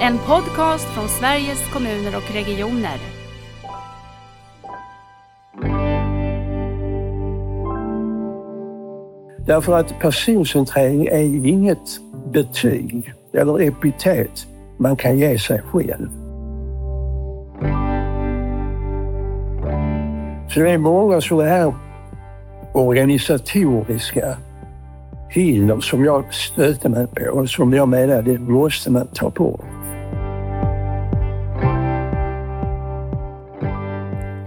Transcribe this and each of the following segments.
En podcast från Sveriges kommuner och regioner. Därför att personcentrering är inget betyg eller epitet man kan ge sig själv. Så det är många sådana här organisatoriska hinder som jag stöter mig på och som jag menar det måste man ta bort.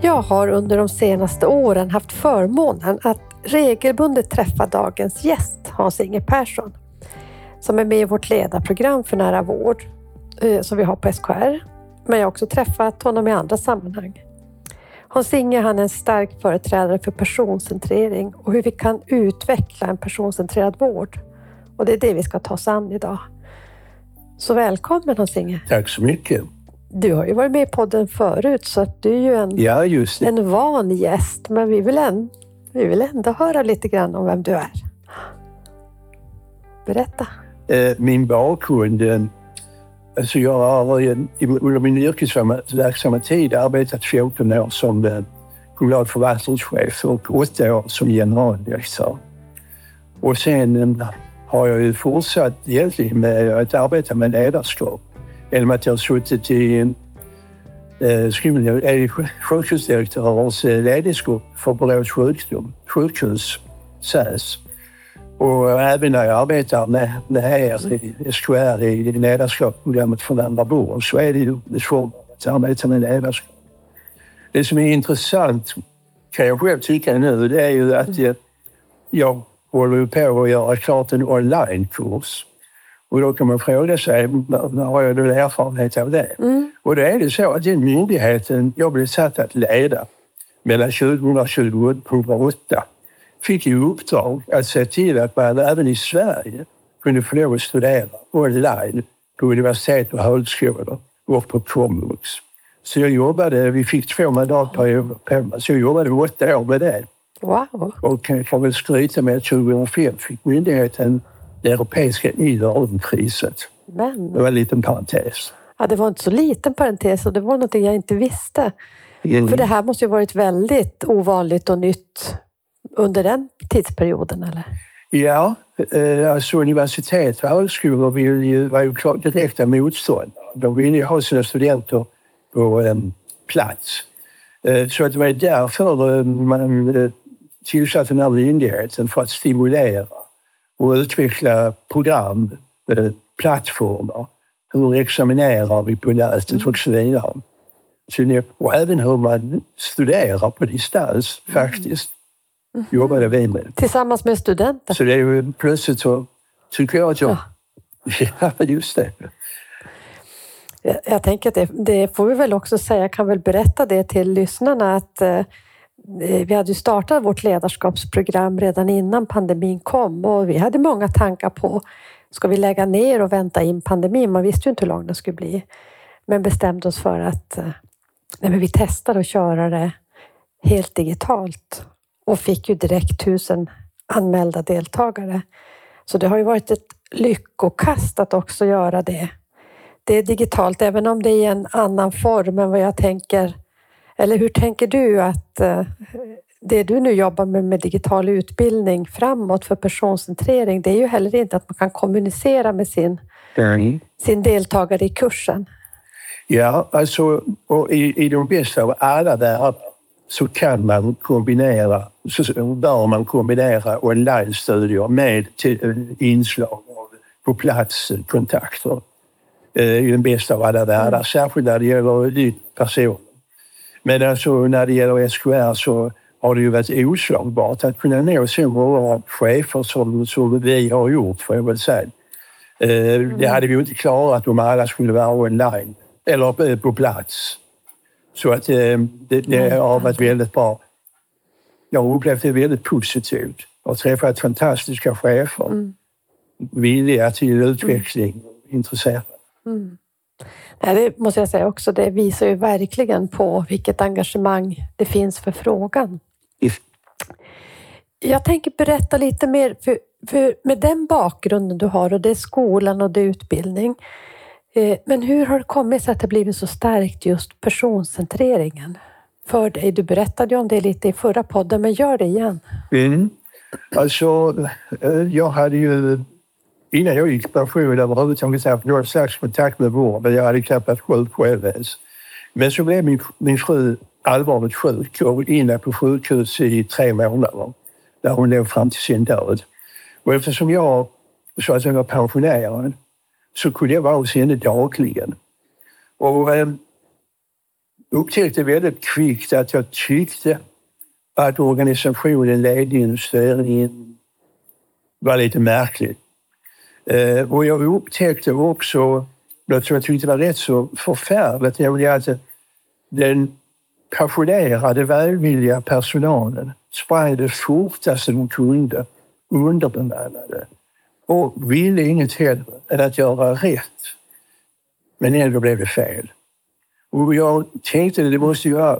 Jag har under de senaste åren haft förmånen att regelbundet träffa dagens gäst, Hans-Inge Persson, som är med i vårt ledarprogram för nära vård eh, som vi har på SKR. Men jag har också träffat honom i andra sammanhang. Hans-Inge han är en stark företrädare för personcentrering och hur vi kan utveckla en personcentrerad vård. Och det är det vi ska ta oss an idag. Så välkommen Hans-Inge! Tack så mycket! Du har ju varit med i podden förut så att du är ju en, ja, en van gäst, men vi vill, än, vi vill ändå höra lite grann om vem du är. Berätta! Eh, min bakgrund eh, Alltså jag har under min yrkesverksamma tid arbetat 14 år som eh, kommunal förvaltningschef och 8 år som generaldirektör. Och sen har jag ju fortsatt egentligen med att arbeta med ledarskap genom att jag har suttit i eh, sjukhusdirektörens ledningsgrupp för Borås sjukdom, sjukhus, SÄS. Och även när jag arbetar med, med er i SKR i ledarskapsprogrammet för andra vård så är det ju svårt form att arbeta med ledarskap. Det som är intressant kan jag själv tycka nu, det är ju att jag, jag håller på att göra klart en onlinekurs. Och då kan man fråga sig, när har jag då erfarenhet av det? Mm. Och då är det så att den myndigheten jag blev satt att leda mellan 2020 och 2008 fick i uppdrag att se till att man även i Sverige kunde få lov att studera online på universitet och högskolor och på komvux. Så jag jobbade, vi fick två mandatperioder på mig, så jag jobbade åtta år med det. Wow! Och får väl skryta med att 2005 fick myndigheten europeiska IRM-priset. Men... Det var en liten parentes. Ja, det var inte så liten parentes och det var något jag inte visste. Mm. För det här måste ju varit väldigt ovanligt och nytt under den tidsperioden? Eller? Ja, eh, alltså universitet och högskolor vill ju, var ju klart direkta motstånd. De ville ju ha sina studenter på um, plats. Uh, så att det var därför man uh, tillsatte den här myndigheten för att stimulera och utveckla program, uh, plattformar. Hur examinerar vi på nätet och så vidare. och även hur man studerar på distans faktiskt jobbade vi med. Tillsammans med studenter? Så det är ju plötsligt så tycker jag att jag... Ja, ja just det. Jag, jag tänker att det, det, får vi väl också säga, jag kan väl berätta det till lyssnarna att eh, Eh, vi hade startat vårt ledarskapsprogram redan innan pandemin kom och vi hade många tankar på ska vi lägga ner och vänta in pandemin? Man visste ju inte hur lång den skulle bli. Men bestämde oss för att eh, nej, men vi testar att köra det helt digitalt och fick ju direkt tusen anmälda deltagare. Så det har ju varit ett lyckokast att också göra det. Det är digitalt, även om det är i en annan form än vad jag tänker. Eller hur tänker du att eh, det du nu jobbar med, med digital utbildning framåt för personcentrering, det är ju heller inte att man kan kommunicera med sin, mm. sin deltagare i kursen. Ja, alltså och i, i de bästa av alla världar så kan man kombinera, så bör man kombinera online-studier med inslag av på plats-kontakter eh, i den bästa av alla världar, mm. särskilt när det gäller personer. Men alltså när det gäller SKR så har det ju varit oslagbart att kunna nå så många chefer som, som vi har gjort, får jag väl säga. Eh, det mm. hade vi ju inte klarat om alla skulle vara online eller på plats. Så att eh, det, det har varit väldigt bra. Jag har upplevt det väldigt positivt. Jag har träffat fantastiska chefer. Mm. Villiga till utveckling, och intresserade. Mm. Ja, det måste jag säga också, det visar ju verkligen på vilket engagemang det finns för frågan. If. Jag tänker berätta lite mer, för, för med den bakgrunden du har och det är skolan och det är utbildning. Eh, Men hur har det kommit sig att det blivit så starkt just personcentreringen för dig? Du berättade ju om det lite i förra podden, men gör det igen. Mm. Alltså, eh, jag hade ju innan jag gick i pension överhuvudtaget haft någon slags kontakt med vården. jag hade knappt varit sjuk själv ens. Men så blev min, min fru allvarligt sjuk och inne på sjukhus i tre månader där hon låg fram till sin död. Och eftersom jag så att jag var pensionerad så kunde jag vara hos henne dagligen. Och eh, upptäckte väldigt kvickt att jag tyckte att organisationen, ledningen och styrningen var lite märklig. Eh, och jag upptäckte också något som jag tyckte var rätt så förfärligt, nämligen att den passionerade, välvilliga personalen sprang det fortaste de kunde, underbemannade och ville inget hellre än att göra rätt. Men ändå blev det fel. Och jag tänkte att det måste ju vara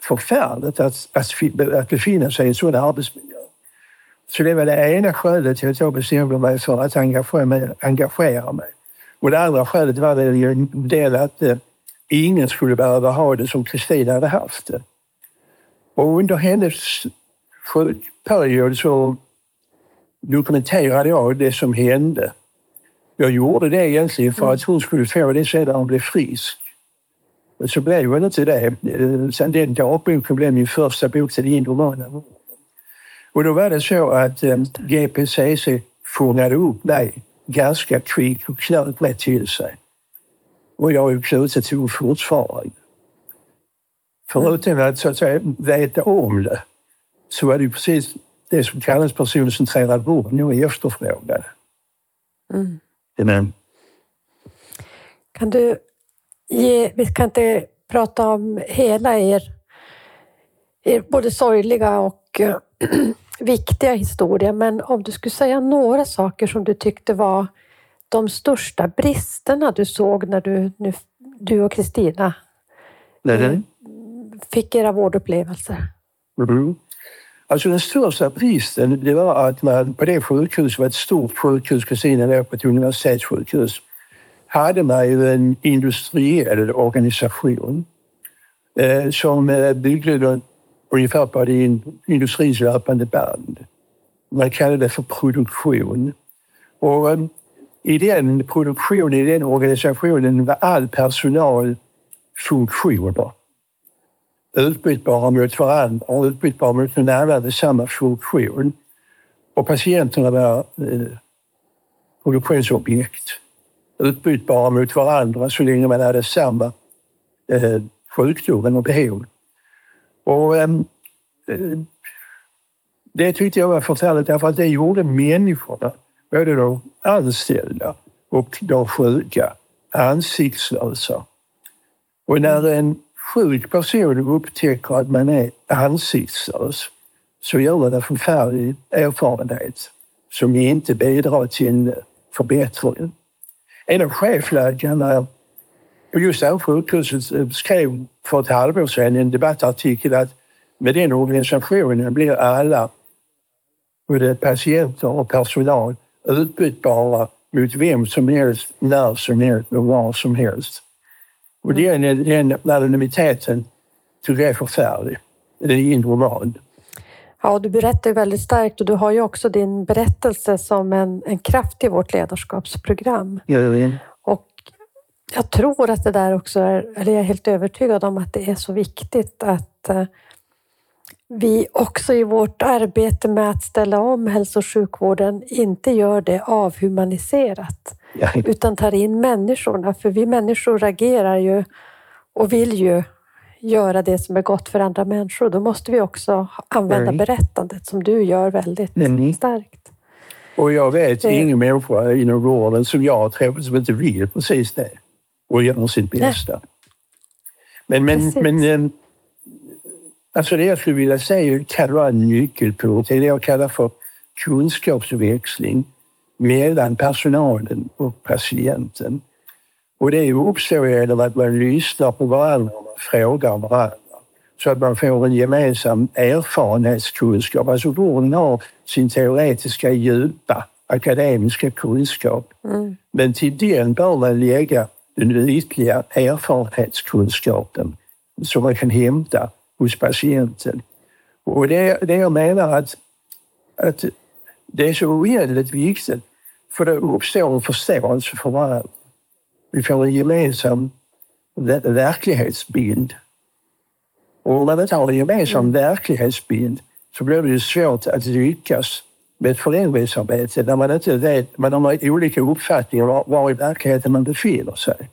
förfärligt att, att, att befinna sig i en sådan arbetsmiljö. Så det var det ena skälet till att jag bestämde mig för att engagera mig. Engagera mig. Och det andra skälet var det en del att eh, ingen skulle behöva ha det som Kristina hade haft det. Och under hennes sjukperiod så dokumenterade jag det som hände. Jag gjorde det egentligen för att hon skulle få det sedan hon blev frisk. Men så blev hon inte det. Sen den dagboken blev min första bok till din roman. Och då var det så att eh, GPCC fångade upp mig ganska kvickt och knöt mig till sig. Och jag är knutet till fortfarande. Förutom att, så att säga, veta om det så var det precis det som kallas personcentrerad vård nog efterfrågade. Mm. Men, Kan du ge, vi kan inte prata om hela er, er både sorgliga och eh, viktiga historia, men om du skulle säga några saker som du tyckte var de största bristerna du såg när du, nu, du och Kristina nej. fick era vårdupplevelser? Mm. Alltså den största bristen det var att man på det sjukhuset, var ett stort sjukhus, Kristina låg på ett universitetssjukhus, hade man ju en industriell organisation eh, som eh, byggde ungefär på det industrins löpande band. Man kallade det för produktion. Och ehm, i den produktionen, i den organisationen var all personal funktioner utbytbara mot varandra och utbytbara mot någon annan samma funktion. Och patienterna var eh, produktionsobjekt. Utbytbara mot varandra så länge man hade samma eh, sjukdom och behov. Och, eh, det tyckte jag var förfärligt därför att det gjorde människorna, både de anställda och de sjuka, ansiktslösa. Och när en sjuk person upptäcker att man är ansiktslös så gör man en förfärlig erfarenhet som inte bidrar till en förbättring. En av chefläkarna på just det här sjukhuset skrev för ett halvår sedan i en debattartikel att med den organisationen blir alla, både patienter och personal, utbytbara mot vem som helst, när som helst och var som helst. Och den, den anonymiteten tycker jag är förfärlig. Det är inhuman. Ja, du berättar ju väldigt starkt och du har ju också din berättelse som en, en kraft i vårt ledarskapsprogram. Ja, ja. Och jag tror att det där också är, eller jag är helt övertygad om att det är så viktigt att eh, vi också i vårt arbete med att ställa om hälso och sjukvården inte gör det avhumaniserat Ja. utan tar in människorna. För vi människor agerar ju och vill ju göra det som är gott för andra människor. Då måste vi också använda Mm. berättandet som du gör väldigt Mm. starkt. Och jag vet Det- ingen människa inom vården som jag har träffat som inte vill precis det och gör sitt bästa. Men, men, Precis. men eh, alltså det jag skulle vilja säga kan vara en nyckelpunkt. Det är det jag kallar för kunskapsväxling mellan personalen och patienten. Och det uppstår genom att man lyssnar på varandra och frågar varandra så att man får en gemensam erfarenhetskunskap. Alltså vården har sin teoretiska djupa akademiska kunskap. Mm. Men till den bör man lägga den ytliga erfarenhetskunskapen som man kan hämta hos patienten. Och det, det jag menar att, att det är så oändligt viktigt för det uppstår en förståelse för varandra. Vi får en gemensam verklighetsbild. Och om man inte har en gemensam verklighetsbild så blir det svårt att lyckas med ett förändringsarbete där man inte vet, man har olika uppfattningar om var i verkligheten man befinner sig.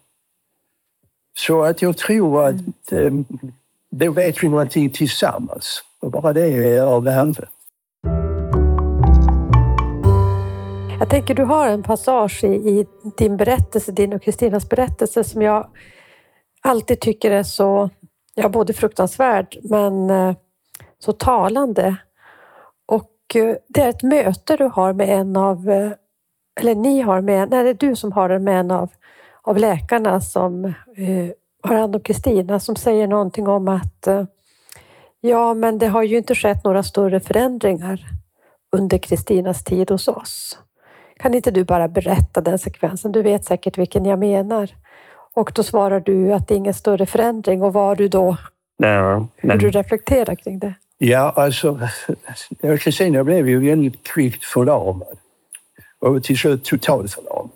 Så att jag tror att mm. då vet vi någonting tillsammans. Och bara det är av värde. Jag tänker du har en passage i, i din berättelse, din och Kristinas berättelse som jag alltid tycker är så, ja både fruktansvärd men eh, så talande. Och eh, det är ett möte du har med en av, eh, eller ni har med, nej det är du som har det med en av, av läkarna som eh, har hand om Kristina som säger någonting om att eh, ja, men det har ju inte skett några större förändringar under Kristinas tid hos oss. Kan inte du bara berätta den sekvensen? Du vet säkert vilken jag menar. Och då svarar du att det är ingen större förändring och vad du då Ja, men... Hur du reflekterar kring det? Ja, alltså, Kristina blev ju väldigt kvickt förlamad. Och till slut totalförlamad.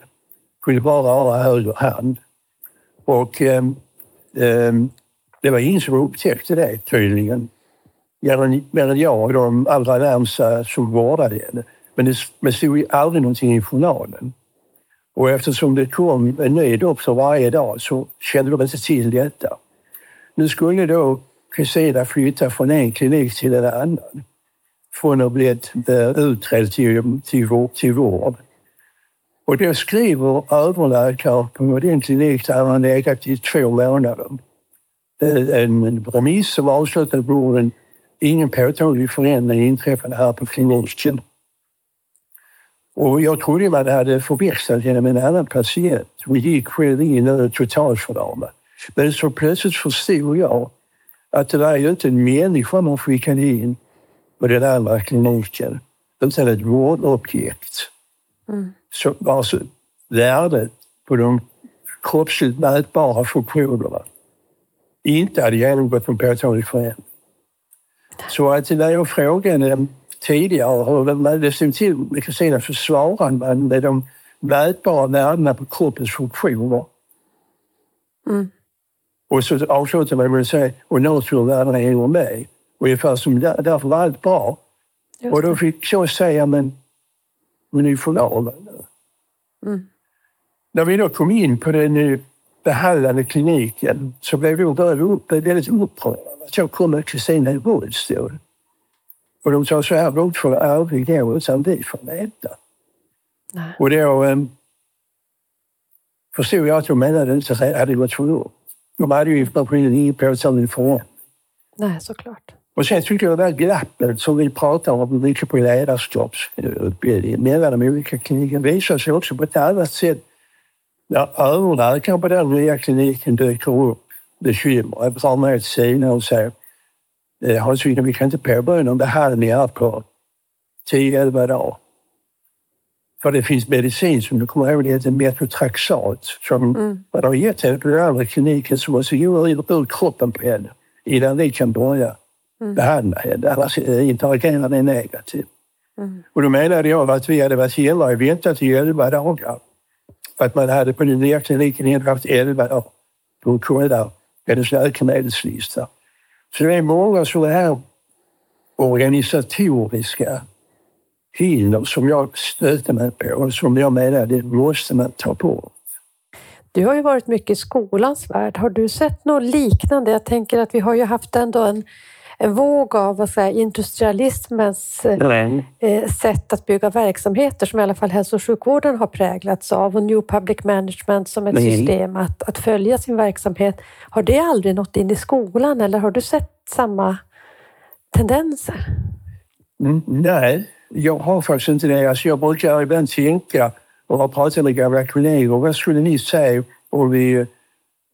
Kunde bara röra höger hand. Och eh, eh, det var ingen som upptäckte det tydligen. Mer än jag och de allra närmsta som vårdade henne. Men det, det stod ju aldrig någonting i journalen. Och eftersom det kom en ny doktor varje dag så kände de inte till detta. Nu skulle då Kristina flytta från en klinik till en annan. Från att bli eh, utredd till, till, till vård. Och då skriver överläkaren på den klinik där han legat i två månader en remiss som avslutar med orden Ingen påtaglig förändring inträffade här på kliniken. Och jag trodde man hade förväxlat henne med en annan patient. Hon gick själv in totalförlamad. Men så plötsligt förstod jag att det var ju inte en människa man skickade in på den andra kliniken, utan ett vårdobjekt. Mm. Så alltså värdet på de kroppsligt mätbara funktionerna inte hade genomgått en påtaglig förändring. Så att när jag frågade tidigare hur det stod till med Kristina så svarade man med de mätbara värdena på kroppens funktioner. Mm. Och så avslutade man med att säga och naturvärdena hänger med. Ungefär som där, därför var allt bra. Och då fick jag säga, men är ju förlamad nu. Mm. När vi då kom in på den behandlande kliniken så blev vi väldigt upprörda. Så kommer Kristina i rullstol. Och de sa så här, vårt får aldrig gå utan vi får veta. Och då um, förstod jag att de menade att det hade gått för långt. De hade ju informationen inne på som för Nej, såklart. Och sen tycker jag det här glappet som vi pratar om mycket på ledarskapsutbildningen mellan de olika klinikerna visar sig också på ett annat sätt. När överläkaren på den nya kliniken dyker upp. Bekymmer, drar med sina och säger Hans vi kan inte påbörja någon behandling här på. 10-11 dagar. För det finns medicin som du kommer ihåg, det heter metotraxat som mm. man har gett henne på den andra kliniken som måste gå ur kroppen på henne innan vi kan börja mm. behandla henne. Annars interagerar den negativt. Mm. Och då menade jag att vi hade varit hemma och väntat i elva dagar. För att man hade på den nya kliniken ändå haft elva dagar på att kolla hennes läkemedelslista. Så det är många sådana här organisatoriska hinder som jag stöter mig på och som jag menar det måste man ta bort. Du har ju varit mycket i skolans värld. Har du sett något liknande? Jag tänker att vi har ju haft ändå en, en våg av vad säga, industrialismens eh, sätt att bygga verksamheter som i alla fall hälso och sjukvården har präglats av och New Public Management som ett Nej. system att, att följa sin verksamhet. Har det aldrig nått in i skolan eller har du sett samma tendenser? Mm, nej, jag har faktiskt inte det. Alltså jag brukar ibland tänka och har pratat med gamla kollegor. Vad skulle ni säga om, vi,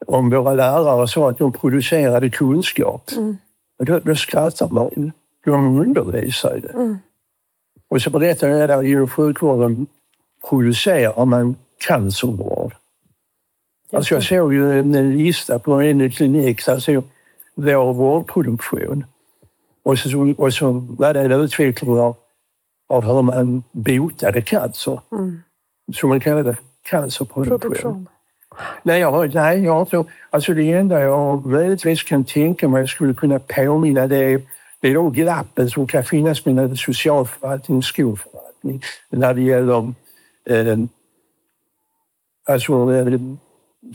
om våra lärare sa att de producerade kunskap? Mm. Då, då skrattar man. De undervisade. Mm. Och så berättar jag att inom sjukvården producerar man cancervård. Alltså jag såg ju en lista på en klinik där såg vår vårdproduktion. Och så, och så var det en utveckling av, hur man botade cancer. Mm. Så man kallade det cancerproduktion. Produktion. Nej, jag, har- nej, jag tror, alltså det enda jag möjligtvis kan tänka mig skulle kunna påminna det det är de glappen som kan finnas mellan socialförvaltning och skolförvaltning när det gäller eh, alltså, eh,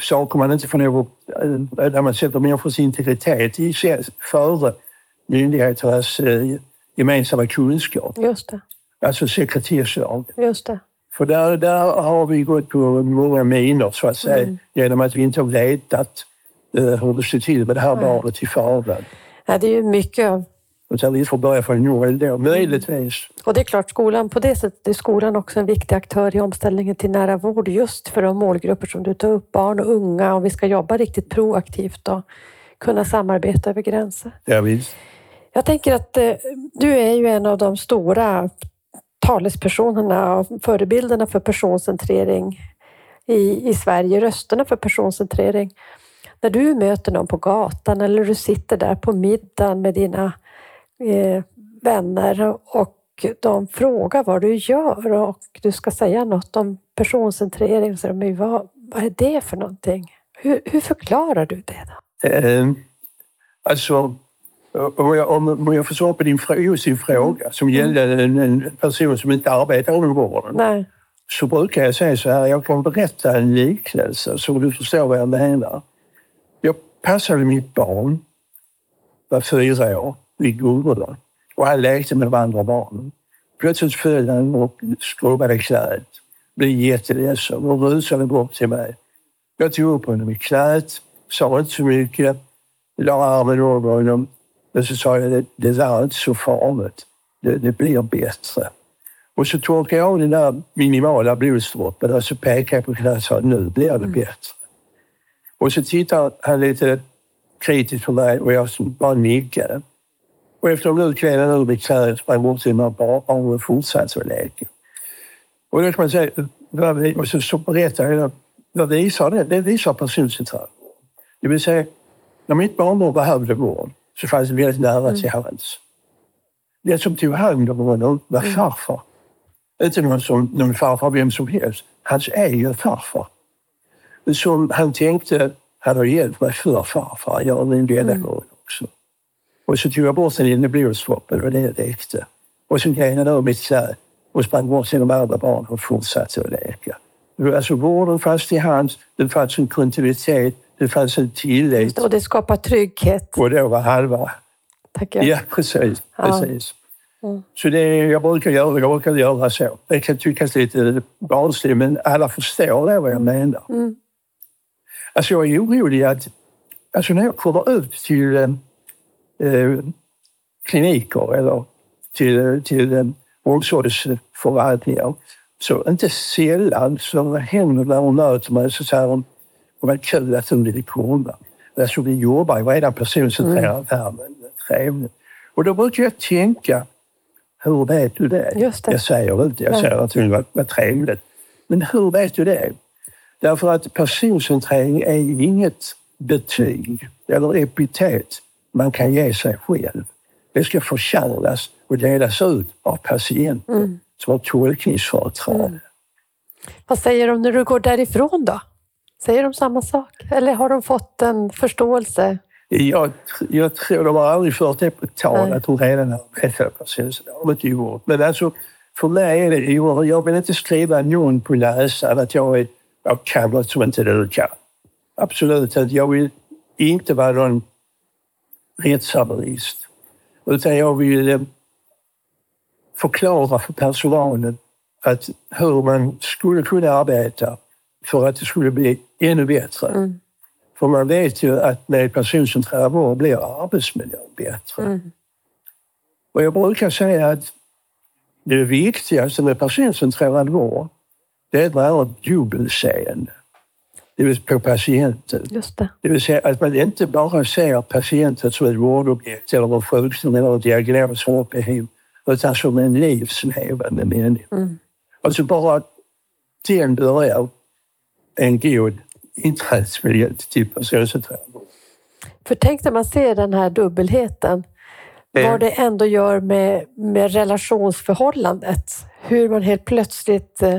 saker man inte får lov att, eh, där man sätter människors integritet i före myndigheternas eh, gemensamma kunskap. Just det. Alltså sekretesslag. Just det. För där, där har vi gått på många miner så att säga genom att vi inte har vetat eh, hur det står till med det här barnet i förväg. Nej, det är ju mycket Utan vi får börja från noll då, möjligtvis. Och det är klart, skolan, på det sättet är skolan också en viktig aktör i omställningen till nära vård just för de målgrupper som du tar upp, barn och unga, om vi ska jobba riktigt proaktivt och kunna samarbeta över gränser. Ja, visst. Jag tänker att eh, du är ju en av de stora talespersonerna och förebilderna för personcentrering i, i Sverige, rösterna för personcentrering. När du möter någon på gatan eller du sitter där på middagen med dina eh, vänner och de frågar vad du gör och du ska säga något om personcentrering. Så de, vad, vad är det för någonting? Hur, hur förklarar du det? Då? Eh, alltså, om jag, om jag får svara på din, just din fråga som gällde en, en person som inte arbetar inom vården. Nej. så brukar jag säga så här, jag kan berätta en liknelse så du förstår vad jag menar. Jag passade mitt barn, var fyra år, vid Gullbrunn och han lekte med de andra barnen. Plötsligt föll han och skrubbade knät, blev jätteledsen och rusade bort till mig. Jag tog upp honom i knät, sa inte så mycket, la armen över honom och så sa jag, det, det där är inte så farligt, det, det blir bättre. Och så torkade jag av den där minimala blodsdroppen och så pekade jag på knät och sa nu blir det bättre. Och så tittade han lite kritiskt på mig och jag bara nickade. Och efter en minut klev han ur mitt och sprang bort till mina barn och fortsatte att leka. Och då kan man säga, och så, så berättade jag, vad visar det? Det visar personcentrering. Det vill säga, när mitt barnbarn behövde vård så fanns det väldigt nära till hands. Den som tog hand om honom var farfar. Inte någon, som, någon farfar vem som helst. Hans egen farfar. Som han tänkte hade hjälpt mig för farfar. Jag min denna gång också. Och så tog jag bort den lilla blodsdroppen och det räckte. Och så grejade han över mitt knä och sprang bort till de andra barnen och fortsatte att leka. Alltså vården fanns till hands, det fanns en kontinuitet, det fanns en tillit. Och det skapar trygghet. Och då var halva Tackar. Ja, precis. Ja. precis. Så det jag brukar göra, jag brukar göra så. Det kan tyckas lite barnsligt, men alla förstår det vad jag menar. Mm. Alltså jag är orolig att alltså när jag kommer ut till eh, eh, kliniker eller till, till eh, omsorgsförvaltningar så inte sällan så händer det när de möter mig så säger de vad kul att du ville komma. Alltså vi jobbar ju redan personcentrerat här, men trevligt. Och då brukar jag tänka, hur vet du det? Just det. Jag säger inte, jag säger att vad, vad trevligt. Men hur vet du det? Därför att personcentrering är inget betyg eller epitet man kan ge sig själv. Det ska förtjänas och delas ut av patienten som har tolkningsföreträde. Vad säger de när du går därifrån då? Säger de samma sak? Eller har de fått en förståelse? Jag, jag tror de har aldrig fört det på tal att hon redan har personen. Det har de inte gjort. Men alltså, för mig är det oerhört. Jag vill inte skriva någon på näsan att jag, är, jag kan något som inte du kan. Absolut inte. Jag vill inte vara någon rättshaverist. Utan jag vill eh, förklara för personalen att hur man skulle kunna arbeta för att det skulle bli ännu bättre. Mm. För man vet ju att med personcentrerad vård blir arbetsmiljön bättre. Mm. Och jag brukar säga att det viktigaste med personcentrerad vård, det är att man har ett dubbelseende. Det vill säga på patienten. Just det. Det vill säga att man inte bara ser patienten som ett vårdobjekt eller en sjukdom eller en diagnos som ett behov, utan som en livslevande människa. Mm. Alltså bara den börjar en god inträdesbiljett till personcentrerad vård. För tänk när man ser den här dubbelheten, Eh. vad det ändå gör med, med relationsförhållandet. Hur man helt plötsligt eh,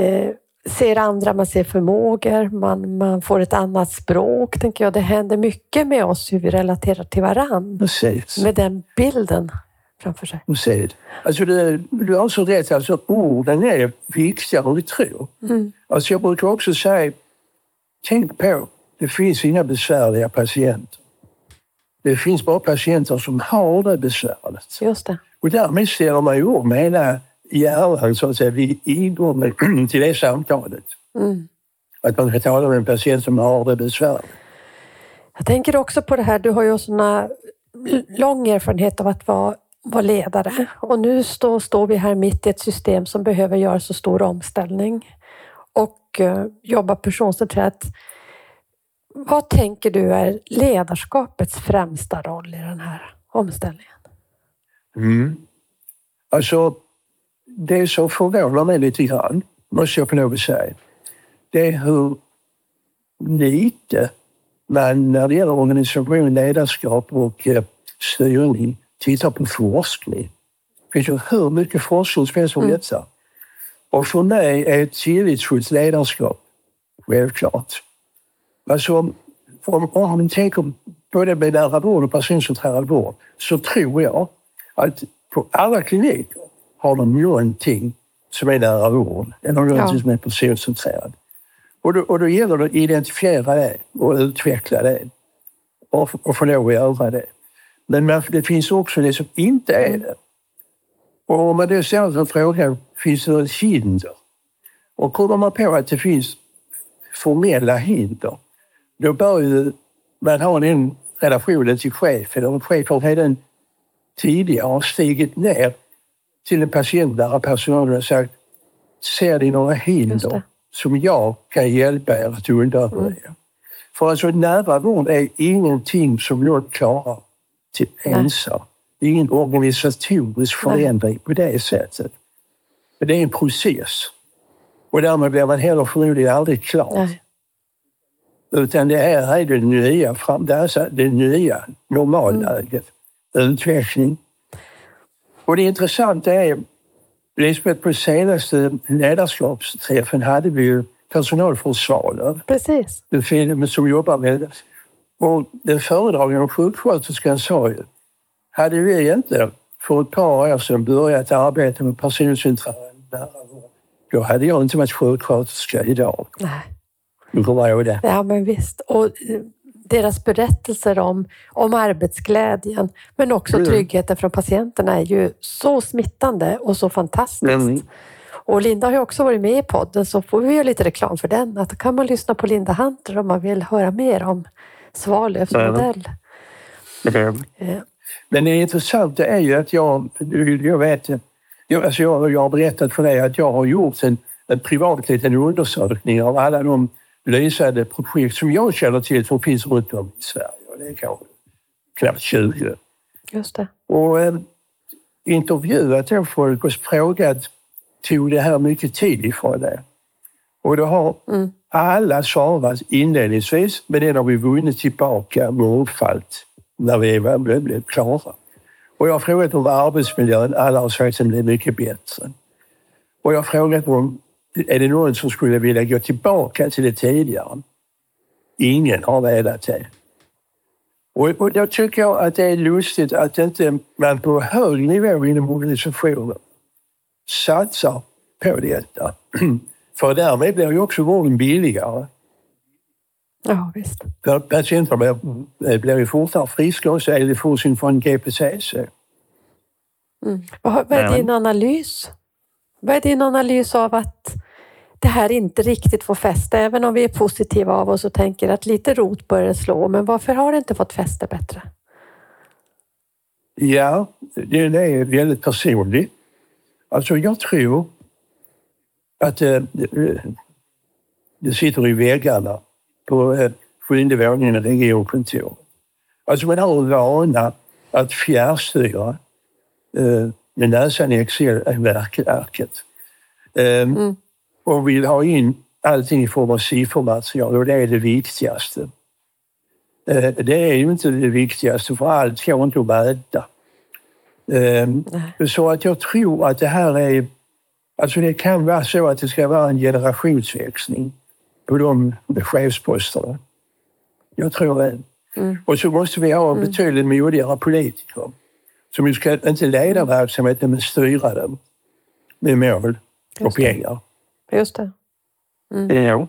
eh, ser andra, man ser förmågor, man, man får ett annat språk. Tänker jag. Det händer mycket med oss hur vi relaterar till varann Precis. med den bilden framför sig. Precis. Alltså det, du har så rätt, alltså orden är viktigare än vi tror. Mm. Alltså jag brukar också säga, tänk på, det finns inga besvärliga patienter. Det finns bara patienter som har det besvärligt. Just det. Och därmed ställer man ju om hela hjärnan så att säga vid ingången till det samtalet. Mm. Att man ska tala med en patient som har det besvärligt. Jag tänker också på det här, du har ju såna lång erfarenhet av att vara, vara ledare och nu stå, står vi här mitt i ett system som behöver göra så stor omställning och eh, jobba personcentrerat. Vad tänker du är ledarskapets främsta roll i den här omställningen? Mm. Alltså, det som förvånar mig lite grann, måste jag lov att säga, det är hur lite man när det gäller organisation, ledarskap och eh, styrning tittar på forskning. Det finns ju hur mycket forskning som helst om Mm. Och för mig är ett tillitsfullt ledarskap självklart. Alltså, om, om, om man tänker både med nära vård och personcentrerad vård så tror jag att på alla kliniker har de någonting som är nära vård eller någonting Ja. som är personcentrerat. Och då, och då gäller det att identifiera det och utveckla det och, och få lov att göra det. Men det finns också det som inte är det. Och om man då ställer sig frågan, finns det ett hinder? Och kommer man på att det finns formella hinder, då bör ju man ha den relationen till chefen. Och chefen redan tidigare har stigit ner till en patientnära personal och sagt, ser ni några hinder som jag kan hjälpa er att undanröja? För alltså nära vård är ingenting som jag klarar till ensam. Det är ingen organisatorisk förändring på det sättet. Men det är en process. Och därmed blir man heller förmodligen aldrig klar. Nej. Utan det här är det nya, fram, det, är det nya normalläget. Utveckling. Och det intressanta är, Lisbeth, på senaste ledarskapsträffen hade vi ju personalförsvaret. Precis. En film som jobbar med det. Och den föredragande sjuksköterskan sa ju, hade vi inte för ett par år sedan börjat arbeta med personcentrerad nära vård, då hade jag inte varit sjuksköterska idag. Nej. Du kommer ihåg det? Ja, men visst. Och eh, deras berättelser om, om arbetsglädjen, men också Mm. tryggheten från patienterna är ju så smittande och så fantastiskt. Mm. Och Linda har ju också varit med i podden, så får vi göra lite reklam för den. Att då kan man lyssna på Linda Hunter om man vill höra mer om Svalövs Mm. modell. Eh, Men det intressanta är ju att jag, jag vet, jag, alltså jag, jag har berättat för dig att jag har gjort en, en privat liten undersökning av alla de lysande projekt som jag känner till som finns runt om i Sverige. Och det är kanske knappt 20. Just det. Och eh, intervjuat då folk och frågat, tog det här mycket tid ifrån det? Och då har Mm. alla svarat inledningsvis, men den har vi vunnit tillbaka mångfalt när vi är- blev blev klara. Och jag har frågat om arbetsmiljön, alla har sagt att den blev mycket bättre. Och jag har frågat om, är det någon som skulle vilja gå tillbaka till det tidigare? Ingen har velat det. Och, och då tycker jag att det är lustigt att inte man på hög nivå inom organisationen satsar på detta. För därmed blir ju också vården billigare. Ja, visst. För patienterna blir, blir ju fortare friska och så är det forskning från GPCC. Mm. Vad, vad är din analys? Vad är din analys av att det här inte riktigt får fäste? Även om vi är positiva av oss och tänker att lite rot börjar slå, men varför har det inte fått fäste bättre? Ja, det det är väldigt personligt. Alltså jag tror att eh, det, det sitter i väggarna på eh, sjunde våningen i regionkontoret. Alltså man har en vana att fjärrstyra eh, med näsan i Excel-arket. Eh, Mm. och vill ha in allting i form av siffermaterial och det är det viktigaste. Eh, Det är ju inte det viktigaste för allt går inte att mäta. Eh, Så att jag tror att det här är... Alltså det kan vara så att det ska vara en generationsväxling på de chefsposterna. Jag tror det. Och så måste vi ha betydligt modigare politiker som ju ska inte leda verksamheten men styra den med mål och pengar. Just det. Ja.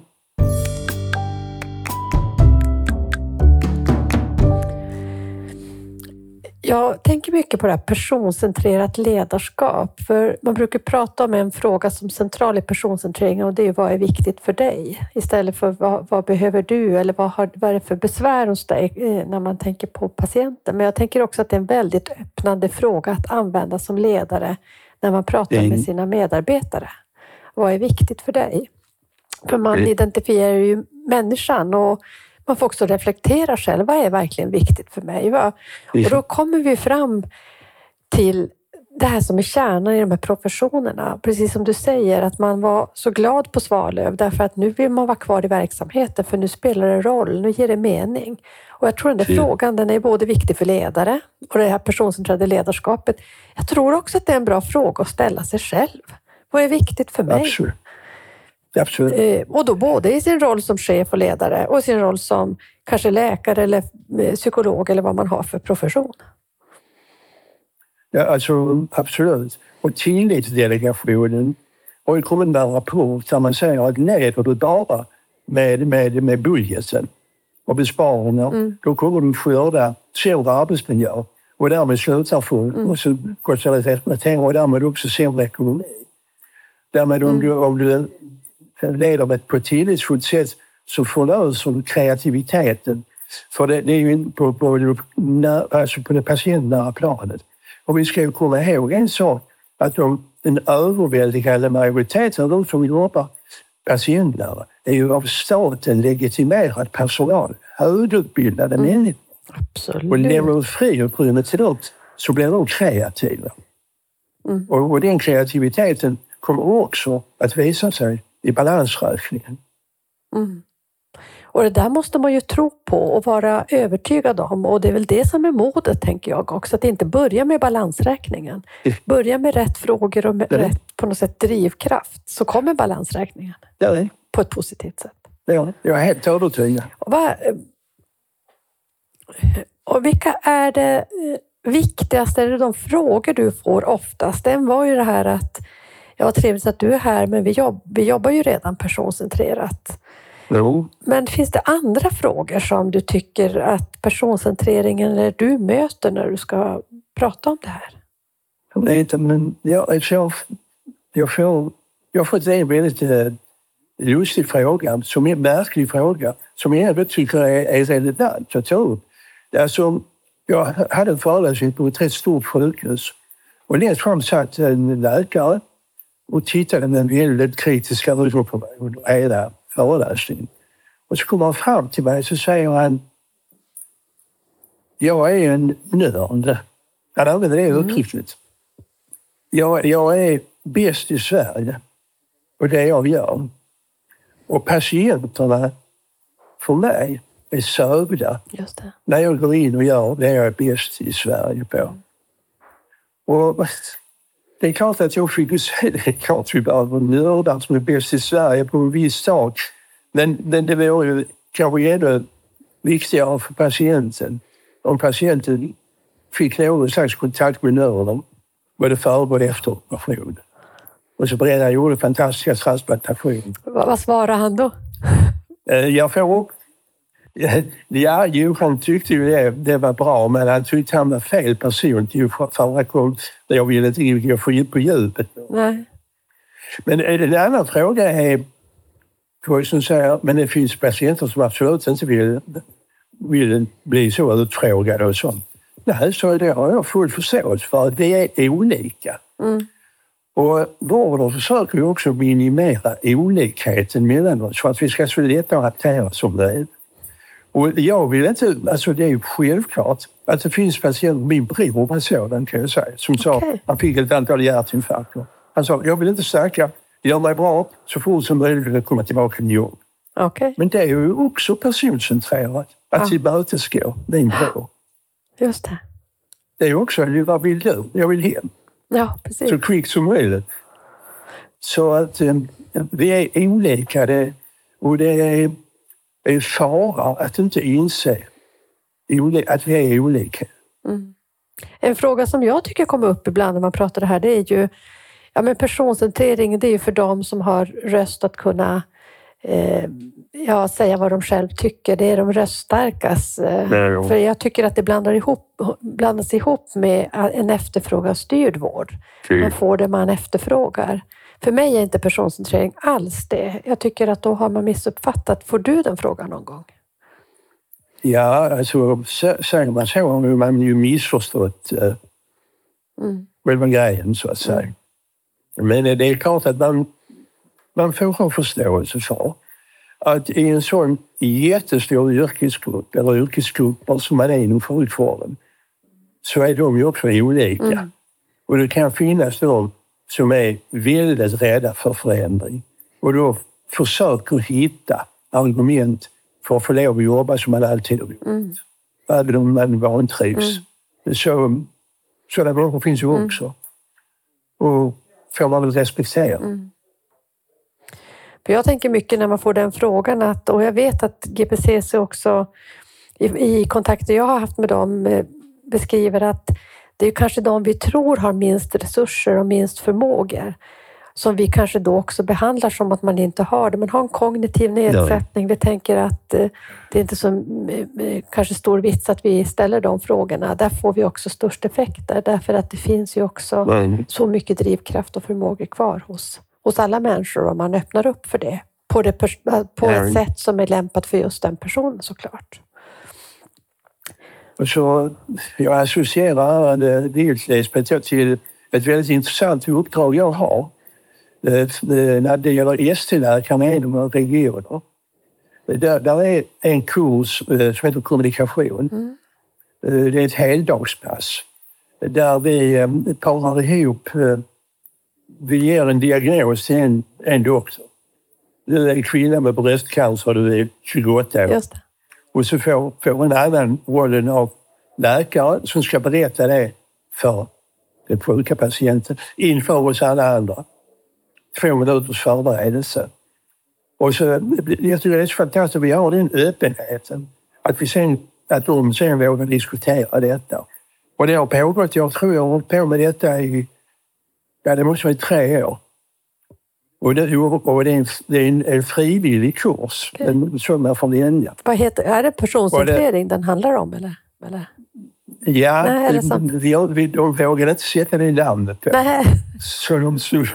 Jag tänker mycket på det här personcentrerat ledarskap. För man brukar prata om en fråga som central i personcentreringen och det är vad är viktigt för dig? Istället för vad, vad behöver du eller vad, har, vad är det för besvär hos dig eh, när man tänker på patienten? Men jag tänker också att det är en väldigt öppnande fråga att använda som ledare när man pratar med sina medarbetare. Vad är viktigt för dig? För man Mm. identifierar ju människan och man får också reflektera själv. Vad är verkligen viktigt för mig? Va? Och då kommer vi fram till det här som är kärnan i de här professionerna. Precis som du säger, att man var så glad på Svalöv därför att nu vill man vara kvar i verksamheten för nu spelar det roll, nu ger det mening. Och jag tror den där Mm. frågan den är både viktig för ledare och det här personcentrerade ledarskapet. Jag tror också att det är en bra fråga att ställa sig själv. Vad är viktigt för mig? Absolut. Absolut. Eh, Och då både i sin roll som chef och ledare och i sin roll som kanske läkare eller eh, psykolog eller vad man har för profession. Ja, alltså, absolut. Och tillitsdelegationen har ju kommit med en rapport där man säger att leder du bara med, med, med budgeten och besparingar, då kommer du skörda sämre arbetsmiljö och därmed slutar folk och så kostar det rehabilitering och därmed också sämre ekonomi. Därmed om du, om du leder på ett tillitsfullt sätt så förlöser kreativiteten. För det, det är ju på, på, alltså på det patientnära planet. Och vi ska ju komma ihåg en sak, att de, den överväldigande majoriteten av de som jobbar patientnära är ju av staten legitimerad personal, högutbildade människor. Och Absolut. lämnar du friutrymme till dem så blir de kreativa. Och, och den kreativiteten kommer också att visa sig i balansräkningen. Och det där måste man ju tro på och vara övertygad om. Och det är väl det som är modet, tänker jag också. Att inte börja med balansräkningen. Börja med rätt frågor och med rätt på något sätt drivkraft. Så kommer balansräkningen på ett positivt sätt. ja, jag är helt övertygad. Och, vad, och vilka är det eh, viktigaste, eller de frågor du får oftast? En var ju det här att ja, vad trevligt att du är här, men vi, jobb, vi jobbar ju redan personcentrerat. Jo, Men finns det andra frågor som du tycker att personcentreringen eller du möter när du ska prata om det här? jag vet inte, men jag, jag, får, jag, får, jag har fått en väldigt eh, lustig fråga, som är en märklig fråga, som jag ändå tycker är, är relevant att ta upp. Alltså, jag hade en föreläsning på ett rätt stort sjukhus och längst fram satt en läkare och tittade med väldigt kritiska ögon på mig under hela föreläsningen. Och så kommer han fram till mig och så säger han jag är en nörd. Han använder det uttrycket. Jag, jag är bäst i Sverige och det jag gör. Och patienterna för mig är sövda när jag går in och gör det jag är bäst i Sverige på. Och det är klart att jag fick säga det. är klart vi behöver nördar som är bäst i Sverige på en viss sak. Men, men det vore ju kanske ännu viktigare för patienten om patienten fick någon slags kontakt med nörden både före och efter operation. Och så Brenna gjorde fantastiska transplantationer. Vad, svarar han då? Eh, Jag får... Ja, jo, han tyckte ju det, det var bra, men han tyckte han var fel person till förra gången. Jag ville inte gå för på djupet. Nej. Men en annan fråga är, som säger men det finns patienter som absolut inte vill, vill bli så utfrågade och sånt. Nej, så det har jag full förståelse för. att Vi är olika. Och vården försöker ju också minimera olikheten mellan oss för att vi ska så lättare att hantera som det är. Och jag vill inte, alltså det är ju självklart att det finns patienter, min bror var sådan kan jag säga, som sa Okej. han fick ett antal hjärtinfarkter. Han sa, jag vill inte snacka gör mig bra så fort som möjligt att komma tillbaka till jobb. Okej, Men det är ju också personcentrerat. Att Ja. tillmötesgå min bror. just det. Det är också, vad vill du? Jag vill hem. Ja, precis. Så kvickt som möjligt. Så att eh, vi är olika det, och det är en fara att inte inse att vi är olika. En fråga som jag tycker kommer upp ibland när man pratar det här, det är ju ja, men personcentrering. Det är ju för dem som har röst att kunna eh, ja, säga vad de själv tycker. Det är de röststarkas. Ja. för jag tycker att det blandar ihop, blandas ihop med en efterfrågastyrd vård. Man får det man efterfrågar. För mig är inte personcentrering alls det. Jag tycker att då har man missuppfattat. Får du den frågan någon gång? Ja, alltså sä- säger man så har man ju missförstått eh, Mm. själva grejen så att säga. Men det är klart att man, man får ha förståelse för att i en sån jättestor yrkesgrupp, eller yrkesgrupper som man är inom sjukvården, så är de ju också olika. Och det kan finnas de som är väldigt rädda för förändring och då försöker hitta argument för att få lov att jobba som man alltid har gjort. Även om man vantrivs. Så, sådana människor finns ju också. Och får man väl respektera. För jag tänker mycket när man får den frågan att, och jag vet att GPCC också i, i kontakter jag har haft med dem eh, beskriver att det är kanske de vi tror har minst resurser och minst förmågor som vi kanske då också behandlar som att man inte har det. Man har en kognitiv nedsättning. Vi tänker att eh, det är inte så eh, eh, kanske stor vits att vi ställer de frågorna. Där får vi också störst effekter därför att det finns ju också så mycket drivkraft och förmågor kvar hos, hos alla människor om man öppnar upp för det på, det, på ett sätt som är lämpat för just den personen såklart. Och så jag associerar det dels Lisbeth till ett väldigt intressant uppdrag jag har. Eh, eh, När det gäller ST-läkarna inom regioner. Där, där är en kurs eh, som heter kommunikation. Eh, Det är ett heldagspass där vi parar ihop vi ger en diagnos till en, en doktor. Du är kvinna med bröstcancer, du är 28 år. Just det. Och så får, får hon även rollen av läkare som ska berätta det för den sjuka patienten inför oss alla andra. Två minuters förberedelse. Och så, jag tycker det är så fantastiskt att vi har den öppenheten. Att, vi sen, att de sen vågar diskutera detta. Och det har pågått, jag tror jag har hållit på med detta i, ja det måste vara i tre år. Och det, och det är en, det är en, en frivillig kurs en, som man får välja. Vad heter, är det personcentrering den handlar om? Eller? eller? Ja, Nej, är det sant? vi, vi, de vågade inte sätta det namnet på. Nej. Så de så,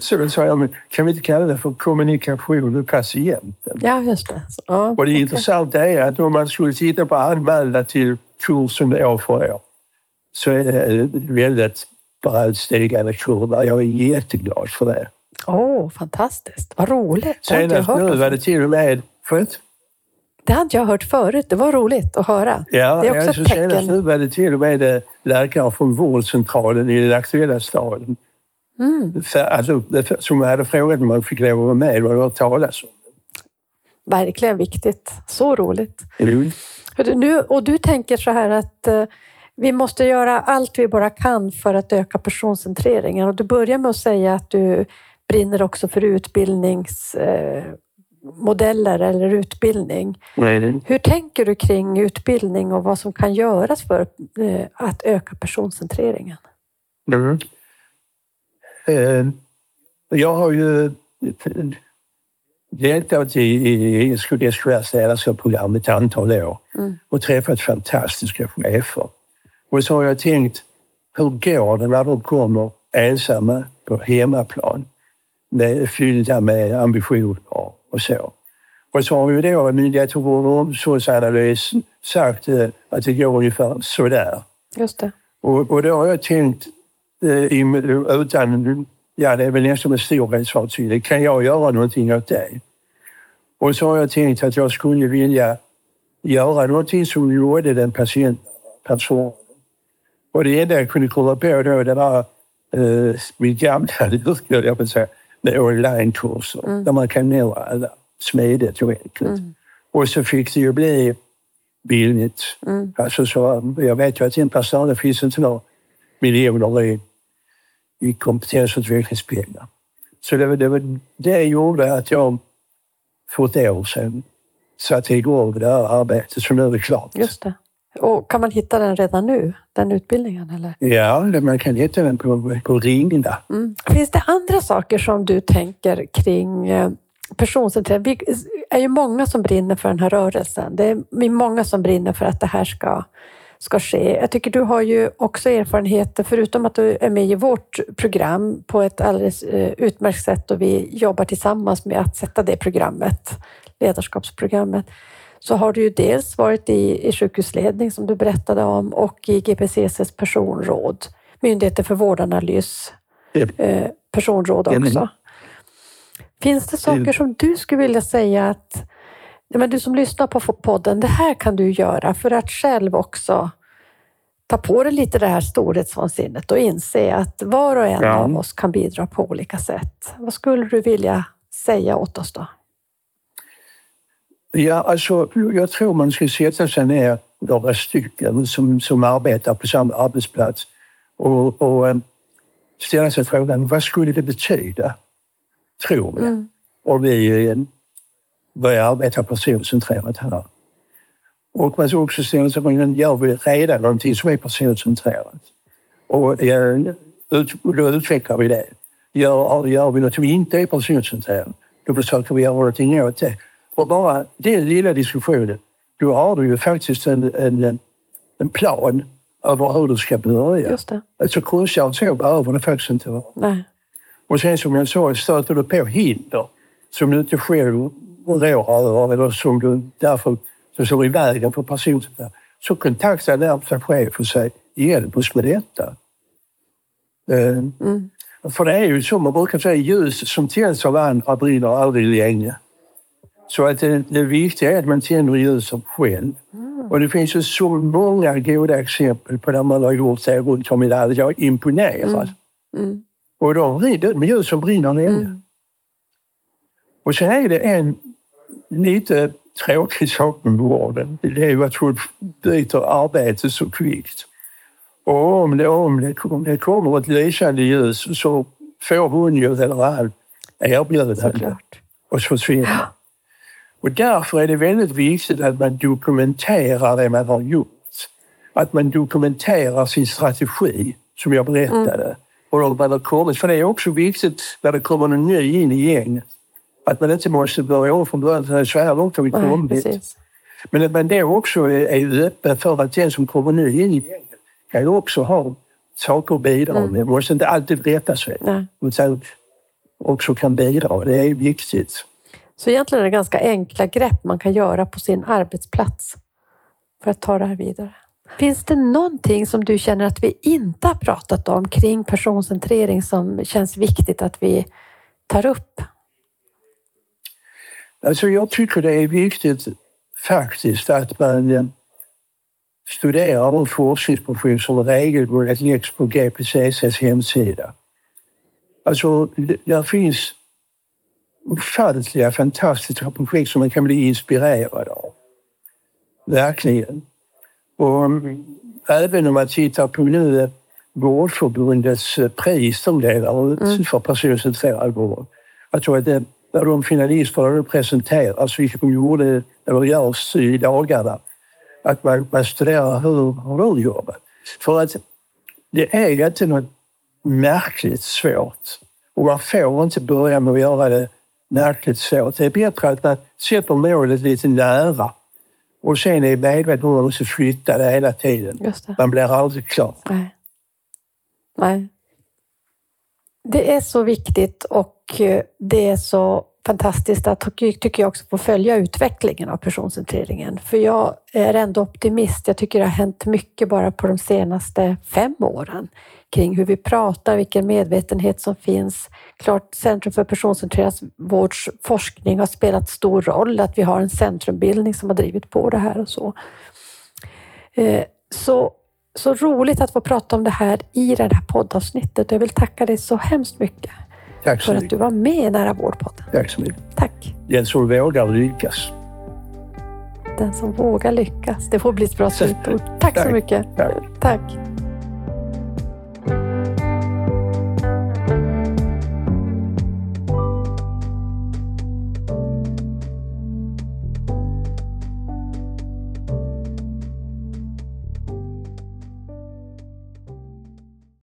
så de sa, ja, kan vi inte kalla det för kommunikation med patienten? Ja, just det. Så, ja, Och det okej. intressanta är att om man skulle titta på anmälda till kursen år för år så är det en väldigt brant stigande kurva. Jag är jätteglad för det. Åh, fantastiskt. Vad roligt. Senast nu var det till och med... Förlåt? Det inte jag hört förut. Det var roligt att höra. Ja, det är också alltså ett senast tecken. nu var det till och med eh, läkare från vårdcentralen i den aktuella staden. Mm. För, alltså, som hade frågat om man fick lov att vara med vad det hört talas om. Verkligen viktigt. Så roligt. Mm. Du, Nu, och du tänker så här att eh, vi måste göra allt vi bara kan för att öka personcentreringen. Och du börjar med att säga att du brinner också för utbildningsmodeller eh, eller utbildning. Hur tänker du kring utbildning och vad som kan göras för eh, att öka personcentreringen? Mm. Jag har ju deltagit i, i, i SKRs ledarskapsprogram ett antal år Mm. och träffat fantastiska chefer. Och så har jag tänkt, hur går det när de kommer ensamma på hemmaplan med, fyllda med ambitioner och så. Och så har vi då Myndigheten för vård och omsorgsanalys sagt eh, att det går ungefär sådär. Just det. Och, och då har jag tänkt, eh, utan, ja det är väl nästan med storhetsvansinne, kan jag göra någonting åt det? Och så har jag tänkt att jag skulle vilja göra någonting som gjorde den patienten person. Och det enda jag kunde komma på då, det var eh, mitt gamla yrke, jag att säga. Med onlinekurser Mm. där man kan nå alla smidigt och enkelt. Mm. Och så fick det ju bli billigt. Mm. Alltså så, jag vet ju att en person det finns inte några miljoner i, i kompetensutvecklingspengar. Så det, det, var, det gjorde att jag för ett år sedan satte igång det här arbetet som nu är klart. Just det. Och kan man hitta den redan nu, den utbildningen? Eller? Ja, det- man kan hitta den på, på Ringna. Mm. Finns det andra saker som du tänker kring eh, personcentrering? Vi är ju många som brinner för den här rörelsen. Det är många som brinner för att det här ska, ska ske. Jag tycker du har ju också erfarenheter, förutom att du är med i vårt program på ett alldeles eh, utmärkt sätt och vi jobbar tillsammans med att sätta det programmet, ledarskapsprogrammet, så har du ju dels varit i, i sjukhusledning som du berättade om och i GPCCs personråd, Myndigheten för vårdanalys, Ja. eh, personråd också. Finns det saker som du skulle vilja säga att men du som lyssnar på podden, det här kan du göra för att själv också ta på dig lite det här storhetsvansinnet och inse att var och en Ja. av oss kan bidra på olika sätt. Vad skulle du vilja säga åt oss då? Ja, alltså, jag tror man ska sätta sig ner några stycken som, som arbetar på samma arbetsplats och, och eh, ställa sig frågan vad skulle det betyda, tror vi, Mm. om vi eh, börjar arbeta personcentrerat här. Och man ska också ställa sig frågan, gör vi redan någonting som är personcentrerat? Och eh, ut, då utvecklar vi det. Gör, gör vi något som inte är personcentrerat, då försöker vi göra någonting åt det. Och bara den lilla diskussionen, då har du ju faktiskt en, en, en plan över hur du ska börja. Just det. Alltså konstigare än så behöver det faktiskt inte vara. Nej. Och sen som jag sa, stöter du på hinder som du inte själv rår över eller som du därför som står i vägen för personen, så kontakta närmsta chef och säg hjälp oss med detta. Eh, Mm. För det är ju så, man brukar säga ljus som tänds av andra brinner aldrig länge. Så att det, det viktiga är att man tänder ljuset själv. Och det finns ju så många goda exempel på där man har gjort det runt om i landet. Jag är imponerad. Mm. Och de, de ljus som brinner länge. Mm. Och sen är det en lite tråkig sak med vården. Det är ju att folk byter arbete så kvickt. Och om det, om det, om det kommer ett lysande ljus så får hon ju eller han erbjudande och så försvinner. Och därför är det väldigt viktigt att man dokumenterar det man har gjort. Att man dokumenterar sin strategi, som jag berättade. Och om man har kommit, för det är också viktigt när det kommer någon ny in i gänget. Att man inte måste börja om från början, så här långt har vi Nej, kommit. precis. Men att man då också är- öppen för att den som kommer ny in i gänget kan också ha saker att bidra Mm. med. Man måste inte alltid rätta sig. Nej. Utan också kan bidra. Det är viktigt. Så egentligen är det ganska enkla grepp man kan göra på sin arbetsplats för att ta det här vidare. Finns det någonting som du känner att vi inte har pratat om kring personcentrering som känns viktigt att vi tar upp? Alltså jag tycker det är viktigt faktiskt att man eh, studerar de forskningsprojekt som regelbundet läggs på GPCCs hemsida. Alltså, där finns ofantliga, fantastiska projekt som man kan bli inspirerad av. Verkligen. Och mm, även om man tittar på nu eh, Vårdförbundets eh, pris som delar ut för personcentrerad vård. Jag tror att det, när de finalisterna presenteras, vilket de gjorde, eller görs i dagarna, att man, man studerar hur har de jobbat. För att det är inte något märkligt svårt. Och man får inte börja med att göra det märkligt svårt. Det är bättre att man sätter målet lite nära och sen är medveten om att man måste flytta det hela tiden. Det. Man blir aldrig klar. Nej. Nej. Det är så viktigt och eh, det är så fantastiskt att tycker jag också få följa utvecklingen av personcentreringen. För jag är ändå optimist. Jag tycker det har hänt mycket bara på de senaste fem åren kring hur vi pratar, vilken medvetenhet som finns. Klart Centrum för personcentrerad vårds forskning har spelat stor roll, att vi har en centrumbildning som har drivit på det här och så. Eh, så, så roligt att få prata om det här i det här poddavsnittet. Jag vill tacka dig så hemskt mycket Tack så för att mycket. du var med i Nära vårdpodden. Tack så mycket. Tack! Den som vågar lyckas. Den som vågar lyckas. Det får bli ett bra slutord. Tack så Tack. mycket. Tack. Tack.